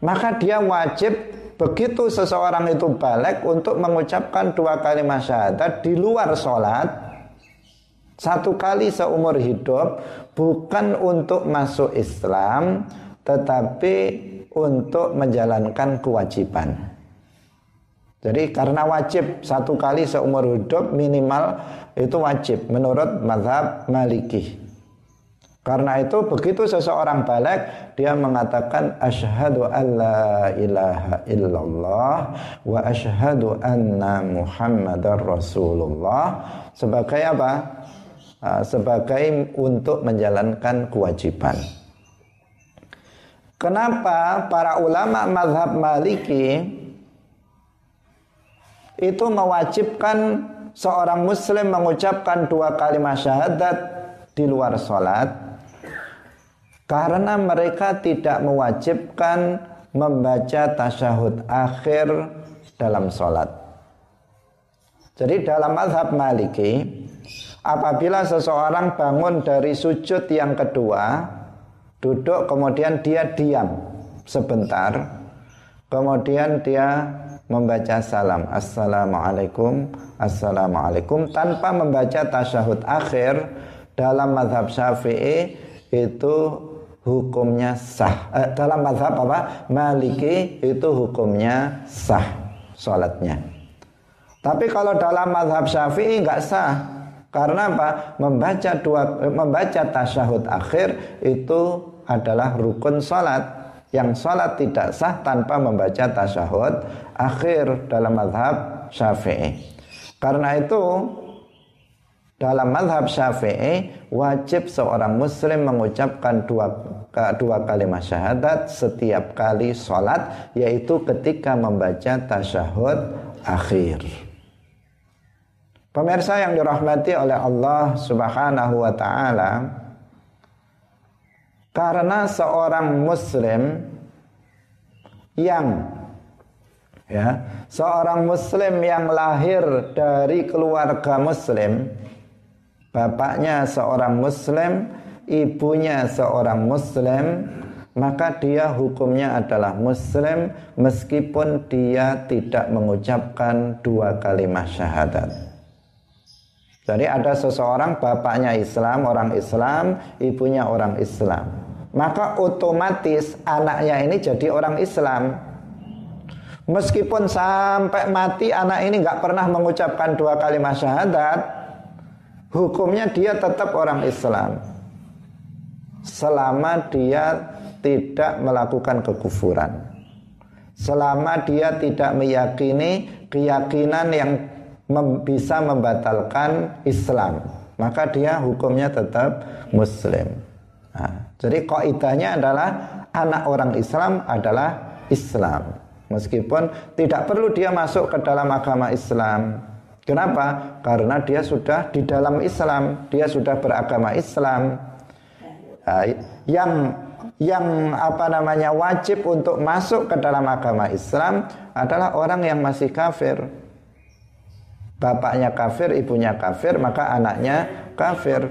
maka dia wajib begitu seseorang itu balik untuk mengucapkan dua kalimat syahadat di luar sholat satu kali seumur hidup bukan untuk masuk Islam tetapi untuk menjalankan kewajiban. Jadi karena wajib satu kali seumur hidup minimal itu wajib menurut mazhab Maliki. Karena itu begitu seseorang balik dia mengatakan asyhadu alla ilaha illallah wa asyhadu anna muhammadar rasulullah sebagai apa? Ah, sebagai untuk menjalankan kewajiban. Kenapa para ulama mazhab Maliki itu mewajibkan seorang muslim mengucapkan dua kalimat syahadat di luar sholat karena mereka tidak mewajibkan membaca tasyahud akhir dalam sholat. Jadi dalam mazhab Maliki apabila seseorang bangun dari sujud yang kedua duduk kemudian dia diam. Sebentar. Kemudian dia membaca salam. Assalamualaikum assalamualaikum. Tanpa membaca tasyahud akhir dalam madhab syafi'i itu hukumnya sah. Eh, dalam madhab apa? Maliki itu hukumnya sah sholatnya. Tapi kalau dalam madhab syafi'i nggak sah. Karena apa? Membaca dua membaca tasyahud akhir itu adalah rukun salat yang salat tidak sah tanpa membaca tasyahud akhir dalam mazhab Syafi'i. Karena itu dalam mazhab Syafi'i wajib seorang muslim mengucapkan dua dua kalimat syahadat setiap kali sholat yaitu ketika membaca tasyahud akhir. Pemirsa yang dirahmati oleh Allah Subhanahu wa taala karena seorang muslim yang ya, seorang muslim yang lahir dari keluarga muslim, bapaknya seorang muslim, ibunya seorang muslim, maka dia hukumnya adalah muslim meskipun dia tidak mengucapkan dua kalimat syahadat. Jadi ada seseorang bapaknya Islam, orang Islam, ibunya orang Islam. Maka otomatis anaknya ini jadi orang Islam. Meskipun sampai mati anak ini nggak pernah mengucapkan dua kalimat syahadat, hukumnya dia tetap orang Islam selama dia tidak melakukan kekufuran. Selama dia tidak meyakini keyakinan yang mem bisa membatalkan Islam, maka dia hukumnya tetap muslim. Nah, jadi kaidahnya adalah anak orang Islam adalah Islam. Meskipun tidak perlu dia masuk ke dalam agama Islam. Kenapa? Karena dia sudah di dalam Islam, dia sudah beragama Islam yang yang apa namanya wajib untuk masuk ke dalam agama Islam adalah orang yang masih kafir. Bapaknya kafir, ibunya kafir, maka anaknya kafir.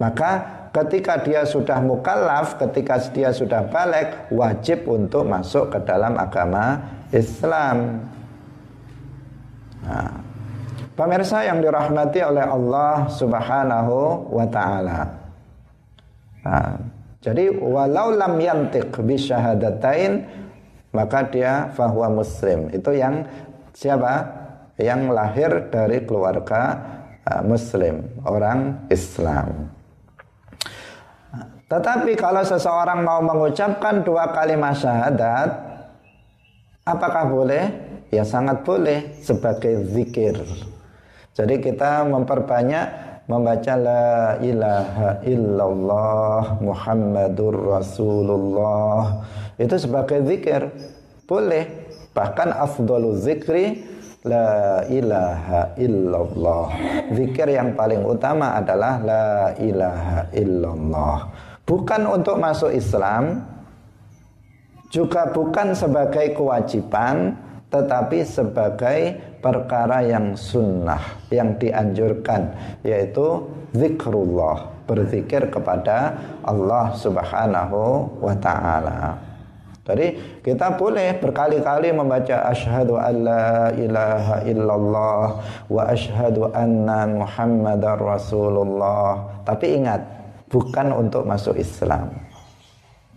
Maka ketika dia sudah mukallaf, ketika dia sudah balik, wajib untuk masuk ke dalam agama Islam. Nah, pemirsa yang dirahmati oleh Allah Subhanahu wa taala. Nah, jadi walau lam yantiq bisyahadatain maka dia fahuwa muslim. Itu yang siapa? Yang lahir dari keluarga uh, muslim, orang Islam. Tetapi kalau seseorang mau mengucapkan dua kalimat syahadat, apakah boleh? Ya sangat boleh sebagai zikir. Jadi kita memperbanyak membaca la ilaha illallah Muhammadur Rasulullah. Itu sebagai zikir. Boleh. Bahkan afdalu zikri la ilaha illallah. Zikir yang paling utama adalah la ilaha illallah bukan untuk masuk Islam juga bukan sebagai kewajiban tetapi sebagai perkara yang sunnah yang dianjurkan yaitu zikrullah berzikir kepada Allah Subhanahu wa taala. Jadi kita boleh berkali-kali membaca asyhadu alla ilaha illallah wa asyhadu anna muhammadar rasulullah. Tapi ingat, bukan untuk masuk Islam.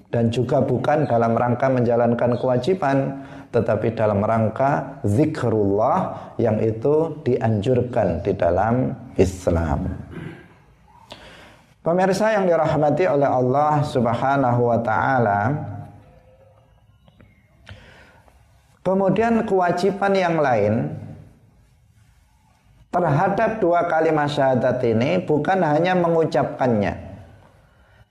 Dan juga bukan dalam rangka menjalankan kewajiban, tetapi dalam rangka zikrullah yang itu dianjurkan di dalam Islam. Pemirsa yang dirahmati oleh Allah Subhanahu wa taala, kemudian kewajiban yang lain terhadap dua kalimat syahadat ini bukan hanya mengucapkannya,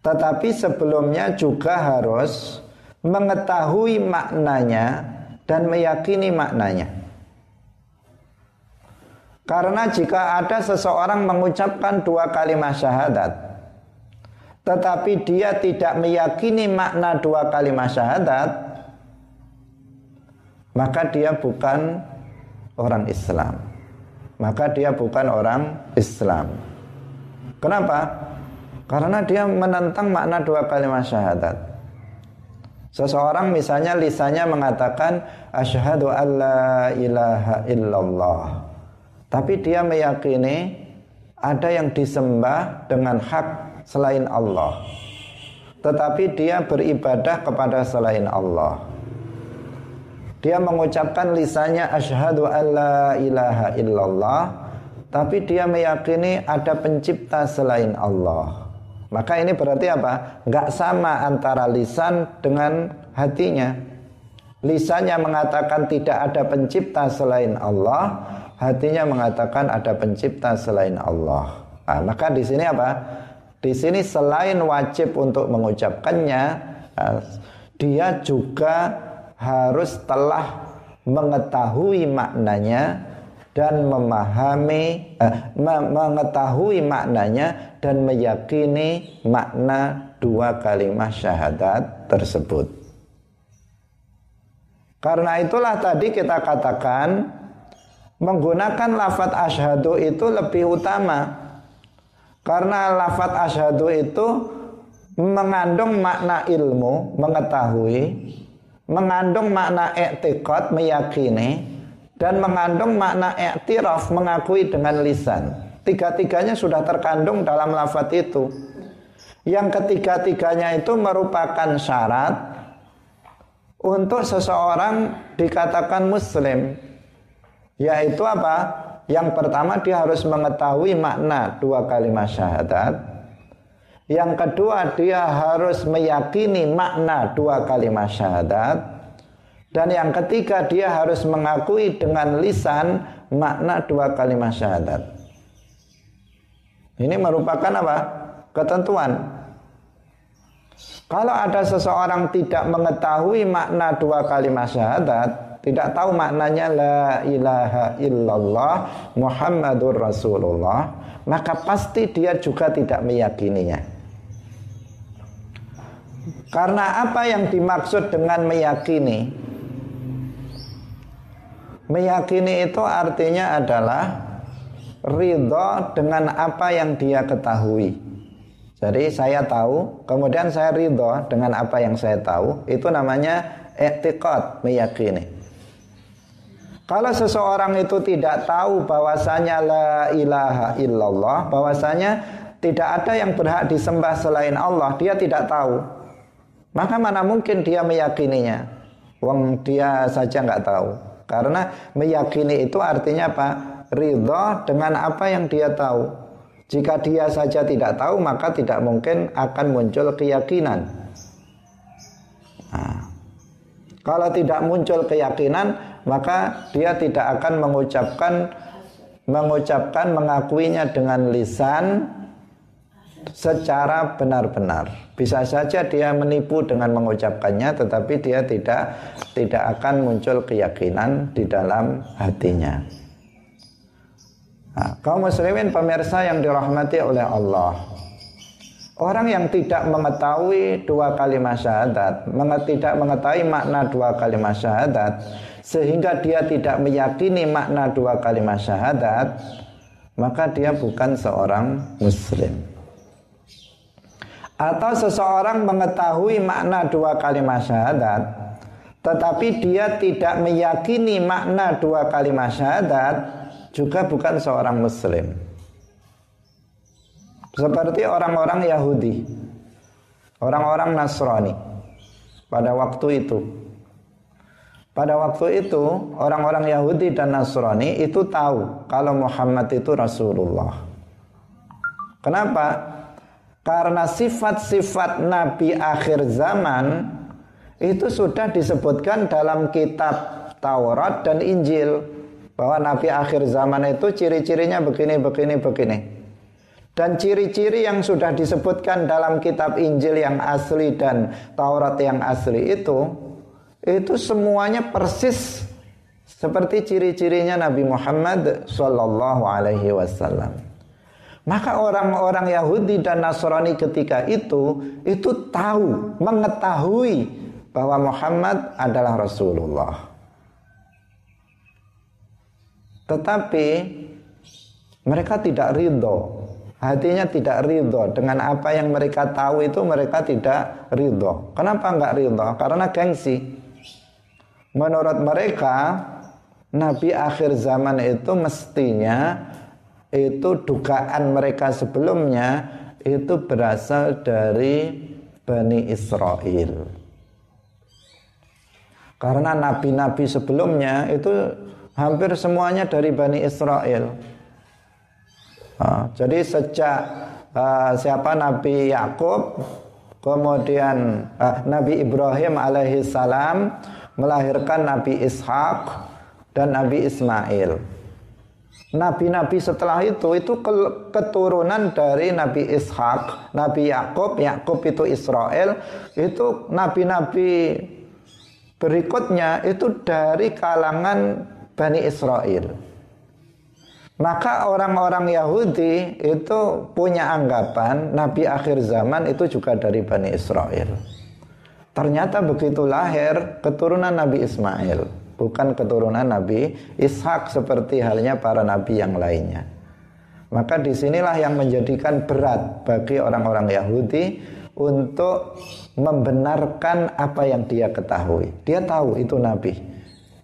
tetapi sebelumnya juga harus mengetahui maknanya dan meyakini maknanya. Karena jika ada seseorang mengucapkan dua kalimat syahadat tetapi dia tidak meyakini makna dua kalimat syahadat maka dia bukan orang Islam. Maka dia bukan orang Islam. Kenapa? Karena dia menentang makna dua kalimat syahadat. Seseorang misalnya lisannya mengatakan asyhadu alla ilaha illallah. Tapi dia meyakini ada yang disembah dengan hak selain Allah. Tetapi dia beribadah kepada selain Allah. Dia mengucapkan lisannya asyhadu alla ilaha illallah, tapi dia meyakini ada pencipta selain Allah. Maka ini berarti apa? Enggak sama antara lisan dengan hatinya. Lisannya mengatakan tidak ada pencipta selain Allah, hatinya mengatakan ada pencipta selain Allah. Nah, maka di sini apa? Di sini selain wajib untuk mengucapkannya, eh, dia juga harus telah mengetahui maknanya dan memahami eh, mengetahui maknanya dan meyakini makna dua kalimat syahadat tersebut. Karena itulah tadi kita katakan menggunakan lafat asyhadu itu lebih utama. Karena lafat asyhadu itu mengandung makna ilmu, mengetahui, mengandung makna i'tiqad, meyakini, dan mengandung makna i'tiraf, mengakui dengan lisan. Tiga-tiganya sudah terkandung dalam lafat itu. Yang ketiga-tiganya itu merupakan syarat untuk seseorang dikatakan muslim yaitu apa? Yang pertama dia harus mengetahui makna dua kalimat syahadat. Yang kedua dia harus meyakini makna dua kalimat syahadat. Dan yang ketiga dia harus mengakui dengan lisan makna dua kalimat syahadat. Ini merupakan apa? Ketentuan kalau ada seseorang tidak mengetahui makna dua kalimat syahadat, tidak tahu maknanya la ilaha illallah Muhammadur Rasulullah, maka pasti dia juga tidak meyakininya. Karena apa yang dimaksud dengan meyakini? Meyakini itu artinya adalah ridho dengan apa yang dia ketahui. Jadi saya tahu, kemudian saya ridho dengan apa yang saya tahu, itu namanya etikot, meyakini. Kalau seseorang itu tidak tahu bahwasanya la ilaha illallah, bahwasanya tidak ada yang berhak disembah selain Allah, dia tidak tahu. Maka mana mungkin dia meyakininya? Wong dia saja nggak tahu. Karena meyakini itu artinya apa? Ridho dengan apa yang dia tahu. Jika dia saja tidak tahu maka tidak mungkin akan muncul keyakinan. Nah, kalau tidak muncul keyakinan maka dia tidak akan mengucapkan mengucapkan mengakuinya dengan lisan secara benar-benar. Bisa saja dia menipu dengan mengucapkannya tetapi dia tidak tidak akan muncul keyakinan di dalam hatinya. Nah, kaum muslimin pemirsa yang dirahmati oleh Allah. Orang yang tidak mengetahui dua kalimat syahadat, tidak mengetahui makna dua kalimat syahadat, sehingga dia tidak meyakini makna dua kalimat syahadat, maka dia bukan seorang muslim. Atau seseorang mengetahui makna dua kalimat syahadat, tetapi dia tidak meyakini makna dua kalimat syahadat, juga bukan seorang muslim. Seperti orang-orang Yahudi, orang-orang Nasrani pada waktu itu. Pada waktu itu orang-orang Yahudi dan Nasrani itu tahu kalau Muhammad itu Rasulullah. Kenapa? Karena sifat-sifat Nabi akhir zaman itu sudah disebutkan dalam kitab Taurat dan Injil bahwa nabi akhir zaman itu ciri-cirinya begini begini begini. Dan ciri-ciri yang sudah disebutkan dalam kitab Injil yang asli dan Taurat yang asli itu itu semuanya persis seperti ciri-cirinya Nabi Muhammad sallallahu alaihi wasallam. Maka orang-orang Yahudi dan Nasrani ketika itu itu tahu, mengetahui bahwa Muhammad adalah Rasulullah. Tetapi mereka tidak ridho Hatinya tidak ridho Dengan apa yang mereka tahu itu mereka tidak ridho Kenapa nggak ridho? Karena gengsi Menurut mereka Nabi akhir zaman itu mestinya Itu dugaan mereka sebelumnya Itu berasal dari Bani Israel Karena nabi-nabi sebelumnya itu hampir semuanya dari Bani Israel. Jadi sejak siapa Nabi Yakub, kemudian Nabi Ibrahim alaihi salam melahirkan Nabi Ishak dan Nabi Ismail. Nabi-nabi setelah itu itu keturunan dari Nabi Ishak, Nabi Yakub, Yakub itu Israel, itu nabi-nabi berikutnya itu dari kalangan Bani Israel. Maka orang-orang Yahudi itu punya anggapan Nabi akhir zaman itu juga dari Bani Israel. Ternyata begitu lahir keturunan Nabi Ismail, bukan keturunan Nabi Ishak seperti halnya para nabi yang lainnya. Maka di sinilah yang menjadikan berat bagi orang-orang Yahudi untuk membenarkan apa yang dia ketahui. Dia tahu itu nabi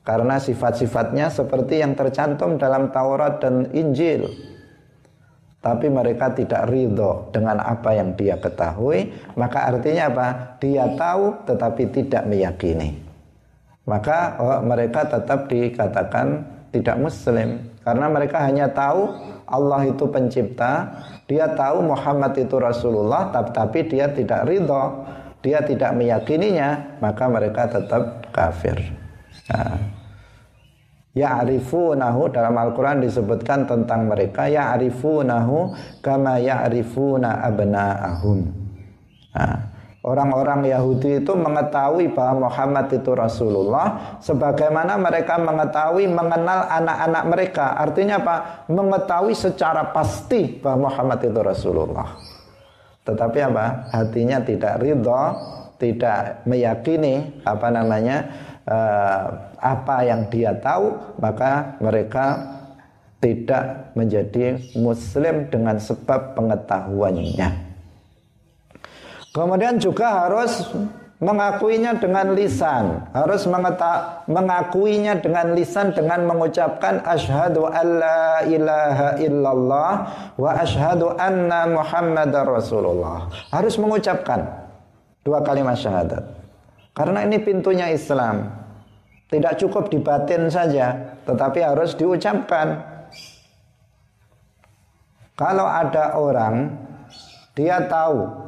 karena sifat-sifatnya seperti yang tercantum dalam Taurat dan Injil. Tapi mereka tidak ridho dengan apa yang dia ketahui, maka artinya apa? Dia tahu tetapi tidak meyakini. Maka oh, mereka tetap dikatakan tidak muslim. Karena mereka hanya tahu Allah itu pencipta, dia tahu Muhammad itu Rasulullah, tapi dia tidak ridho, dia tidak meyakininya, maka mereka tetap kafir. Nah, Ya'rifunahu dalam Al-Quran disebutkan tentang mereka Ya'rifunahu kama ya'rifuna abna'ahum. Nah, Orang-orang Yahudi itu mengetahui bahwa Muhammad itu Rasulullah Sebagaimana mereka mengetahui mengenal anak-anak mereka Artinya apa? Mengetahui secara pasti bahwa Muhammad itu Rasulullah Tetapi apa? Hatinya tidak ridho Tidak meyakini Apa namanya? uh, apa yang dia tahu maka mereka tidak menjadi muslim dengan sebab pengetahuannya. Kemudian juga harus mengakuinya dengan lisan, harus mengeta mengakuinya dengan lisan dengan mengucapkan asyhadu alla ilaha illallah wa asyhadu anna muhammadar rasulullah. Harus mengucapkan dua kalimat syahadat. Karena ini pintunya Islam. Tidak cukup dibatin saja, tetapi harus diucapkan. Kalau ada orang dia tahu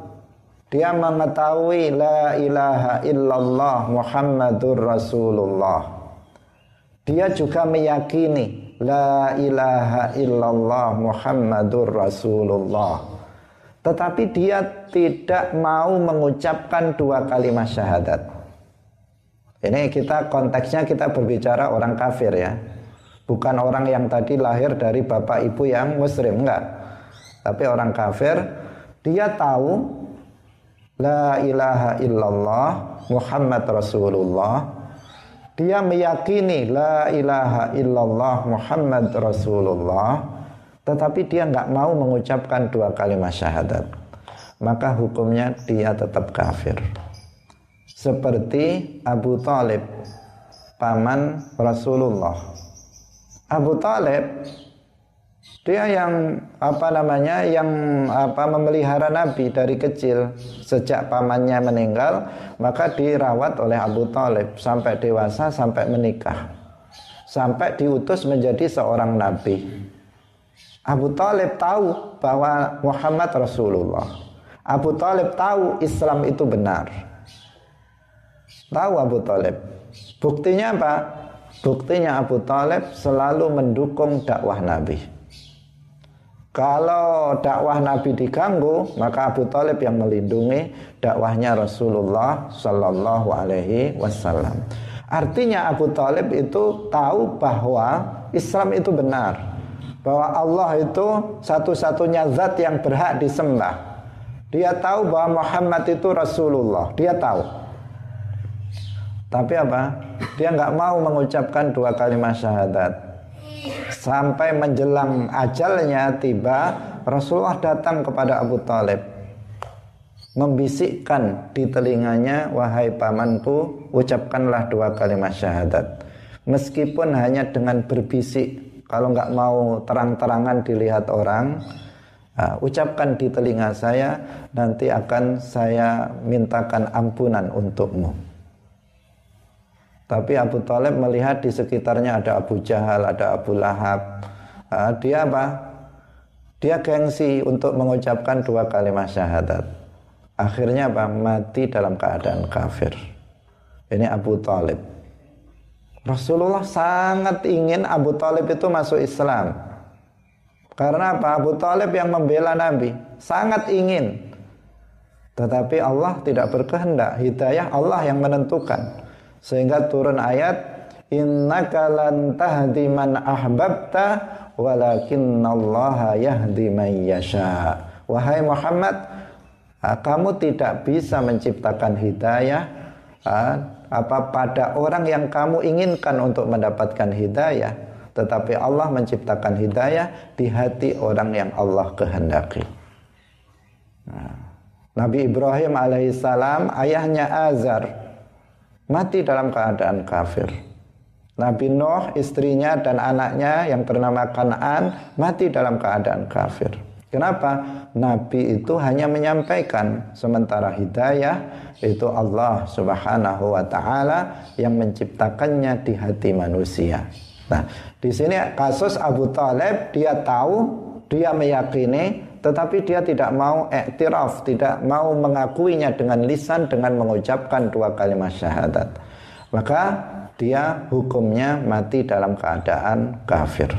dia mengetahui la ilaha illallah Muhammadur Rasulullah. Dia juga meyakini la ilaha illallah Muhammadur Rasulullah. Tetapi dia tidak mau mengucapkan dua kalimat syahadat. Ini kita konteksnya kita berbicara orang kafir ya. Bukan orang yang tadi lahir dari bapak ibu yang muslim enggak. Tapi orang kafir dia tahu la ilaha illallah Muhammad Rasulullah. Dia meyakini la ilaha illallah Muhammad Rasulullah, tetapi dia enggak mau mengucapkan dua kalimat syahadat. Maka hukumnya dia tetap kafir seperti Abu Talib paman Rasulullah Abu Talib dia yang apa namanya yang apa memelihara Nabi dari kecil sejak pamannya meninggal maka dirawat oleh Abu Talib sampai dewasa sampai menikah sampai diutus menjadi seorang Nabi Abu Talib tahu bahwa Muhammad Rasulullah Abu Talib tahu Islam itu benar Tahu Abu Talib. Buktinya apa? Buktinya Abu Talib selalu mendukung dakwah Nabi. Kalau dakwah Nabi diganggu, maka Abu Talib yang melindungi dakwahnya Rasulullah Sallallahu Alaihi Wasallam. Artinya Abu Talib itu tahu bahwa Islam itu benar, bahwa Allah itu satu-satunya zat yang berhak disembah. Dia tahu bahwa Muhammad itu Rasulullah. Dia tahu. Tapi apa? Dia nggak mau mengucapkan dua kalimat syahadat. Sampai menjelang ajalnya tiba, Rasulullah datang kepada Abu Talib. Membisikkan di telinganya, wahai pamanku, ucapkanlah dua kalimat syahadat. Meskipun hanya dengan berbisik, kalau nggak mau terang-terangan dilihat orang, uh, ucapkan di telinga saya, nanti akan saya mintakan ampunan untukmu. Tapi Abu Talib melihat di sekitarnya ada Abu Jahal, ada Abu Lahab. Uh, dia apa? Dia gengsi untuk mengucapkan dua kalimat syahadat. Akhirnya apa? Mati dalam keadaan kafir. Ini Abu Talib. Rasulullah sangat ingin Abu Talib itu masuk Islam. Karena apa? Abu Talib yang membela Nabi sangat ingin. Tetapi Allah tidak berkehendak. Hidayah Allah yang menentukan. Sehingga turun ayat innaka lan tahdi man ahbabta walakinallaha yahdi man yasha. Wahai Muhammad, ah, kamu tidak bisa menciptakan hidayah ah, apa pada orang yang kamu inginkan untuk mendapatkan hidayah tetapi Allah menciptakan hidayah di hati orang yang Allah kehendaki. Nah, Nabi Ibrahim alaihissalam ayahnya Azar mati dalam keadaan kafir. Nabi Nuh istrinya dan anaknya yang bernama Kanaan mati dalam keadaan kafir. Kenapa? Nabi itu hanya menyampaikan sementara hidayah itu Allah Subhanahu wa taala yang menciptakannya di hati manusia. Nah, di sini kasus Abu Talib dia tahu, dia meyakini, tetapi dia tidak mau iktiraf, tidak mau mengakuinya dengan lisan dengan mengucapkan dua kalimat syahadat. Maka dia hukumnya mati dalam keadaan kafir.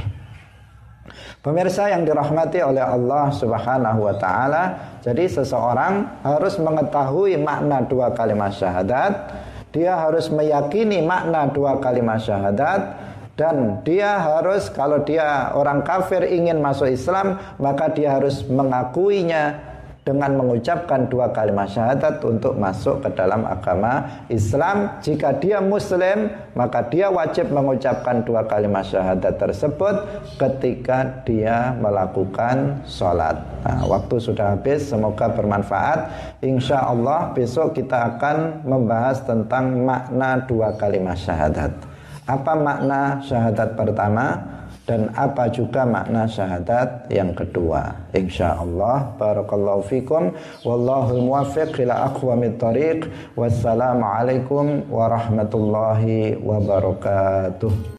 Pemirsa yang dirahmati oleh Allah Subhanahu wa taala, jadi seseorang harus mengetahui makna dua kalimat syahadat, dia harus meyakini makna dua kalimat syahadat dan dia harus kalau dia orang kafir ingin masuk Islam maka dia harus mengakuinya dengan mengucapkan dua kalimat syahadat untuk masuk ke dalam agama Islam. Jika dia muslim, maka dia wajib mengucapkan dua kalimat syahadat tersebut ketika dia melakukan sholat. Nah, waktu sudah habis, semoga bermanfaat. Insya Allah besok kita akan membahas tentang makna dua kalimat syahadat. Apa makna syahadat pertama dan apa juga makna syahadat yang kedua. Insyaallah barakallahu fikum wallahu muwaffiq ila aqwamit thariq. Wassalamualaikum warahmatullahi wabarakatuh.